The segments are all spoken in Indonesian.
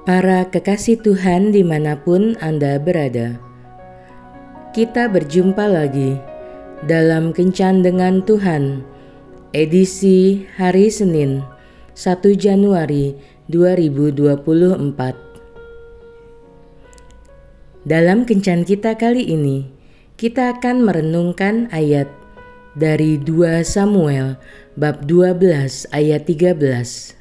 Para kekasih Tuhan di mana pun Anda berada, kita berjumpa lagi dalam Kencan dengan Tuhan, edisi hari Senin, 1 Januari 2024. Dalam Kencan kita kali ini, kita akan merenungkan ayat dari 2 Samuel bab 12 ayat 13.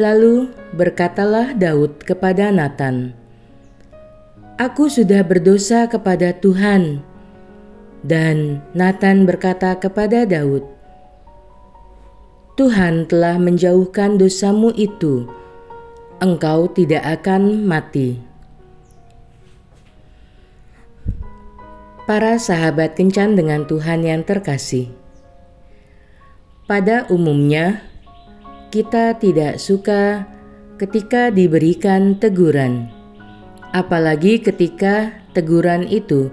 Lalu berkatalah Daud kepada Nathan, "Aku sudah berdosa kepada Tuhan." Dan Nathan berkata kepada Daud, "Tuhan telah menjauhkan dosamu itu, engkau tidak akan mati." Para sahabat kencan dengan Tuhan yang terkasih, pada umumnya kita tidak suka ketika diberikan teguran, apalagi ketika teguran itu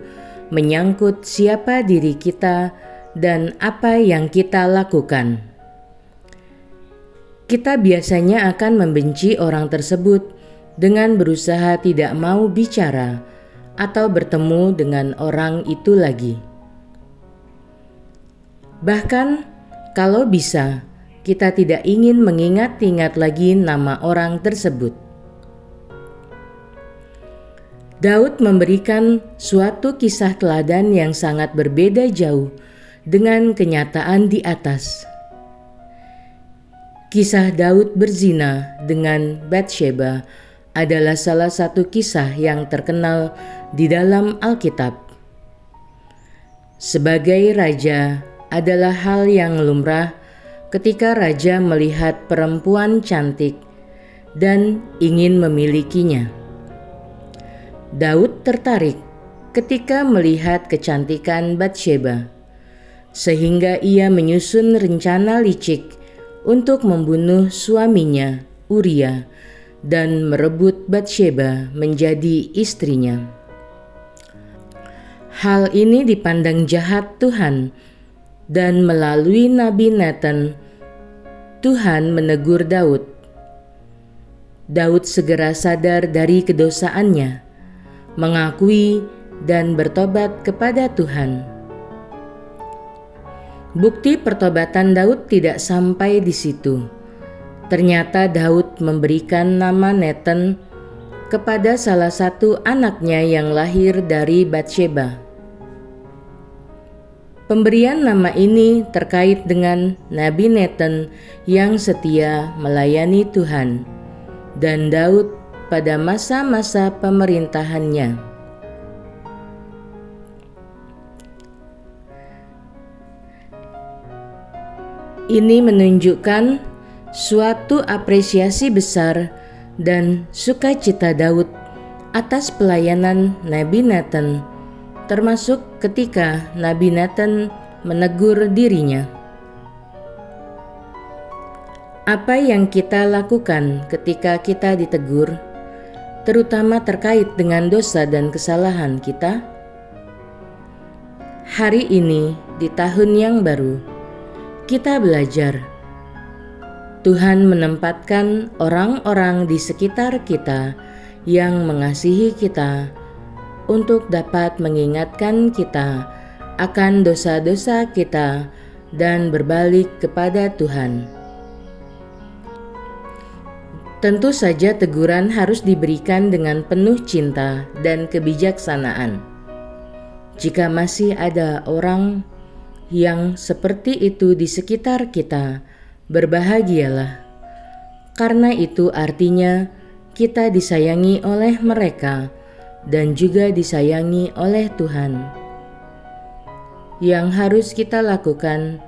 menyangkut siapa diri kita dan apa yang kita lakukan. Kita biasanya akan membenci orang tersebut dengan berusaha tidak mau bicara atau bertemu dengan orang itu lagi. Bahkan, kalau bisa, kita tidak ingin mengingat-ingat lagi nama orang tersebut. Daud memberikan suatu kisah teladan yang sangat berbeda jauh dengan kenyataan di atas. Kisah Daud berzina dengan Bathsheba adalah salah satu kisah yang terkenal di dalam Alkitab. Sebagai raja adalah hal yang lumrah ketika raja melihat perempuan cantik dan ingin memilikinya. Daud tertarik ketika melihat kecantikan Bathsheba, sehingga ia menyusun rencana licik untuk membunuh suaminya, Uria, dan merebut Bathsheba menjadi istrinya. Hal ini dipandang jahat Tuhan dan melalui Nabi Nathan, Tuhan menegur Daud. Daud segera sadar dari kedosaannya, mengakui dan bertobat kepada Tuhan. Bukti pertobatan Daud tidak sampai di situ. Ternyata Daud memberikan nama Nathan kepada salah satu anaknya yang lahir dari Bathsheba. Pemberian nama ini terkait dengan Nabi Nathan yang setia melayani Tuhan dan Daud pada masa-masa pemerintahannya. Ini menunjukkan suatu apresiasi besar dan sukacita Daud atas pelayanan Nabi Nathan termasuk ketika Nabi Nathan menegur dirinya. Apa yang kita lakukan ketika kita ditegur, terutama terkait dengan dosa dan kesalahan kita? Hari ini, di tahun yang baru, kita belajar. Tuhan menempatkan orang-orang di sekitar kita yang mengasihi kita untuk dapat mengingatkan kita akan dosa-dosa kita dan berbalik kepada Tuhan. Tentu saja teguran harus diberikan dengan penuh cinta dan kebijaksanaan. Jika masih ada orang yang seperti itu di sekitar kita, berbahagialah. Karena itu artinya kita disayangi oleh mereka dan juga disayangi oleh Tuhan. Yang harus kita lakukan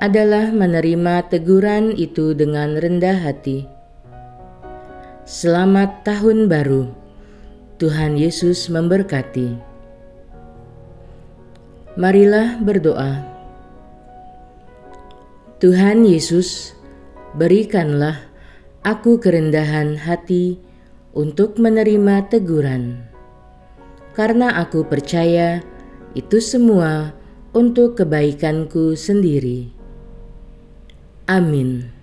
adalah menerima teguran itu dengan rendah hati. Selamat Tahun Baru, Tuhan Yesus memberkati. Marilah berdoa. Tuhan Yesus, berikanlah aku kerendahan hati untuk menerima teguran karena aku percaya itu semua untuk kebaikanku sendiri. Amin.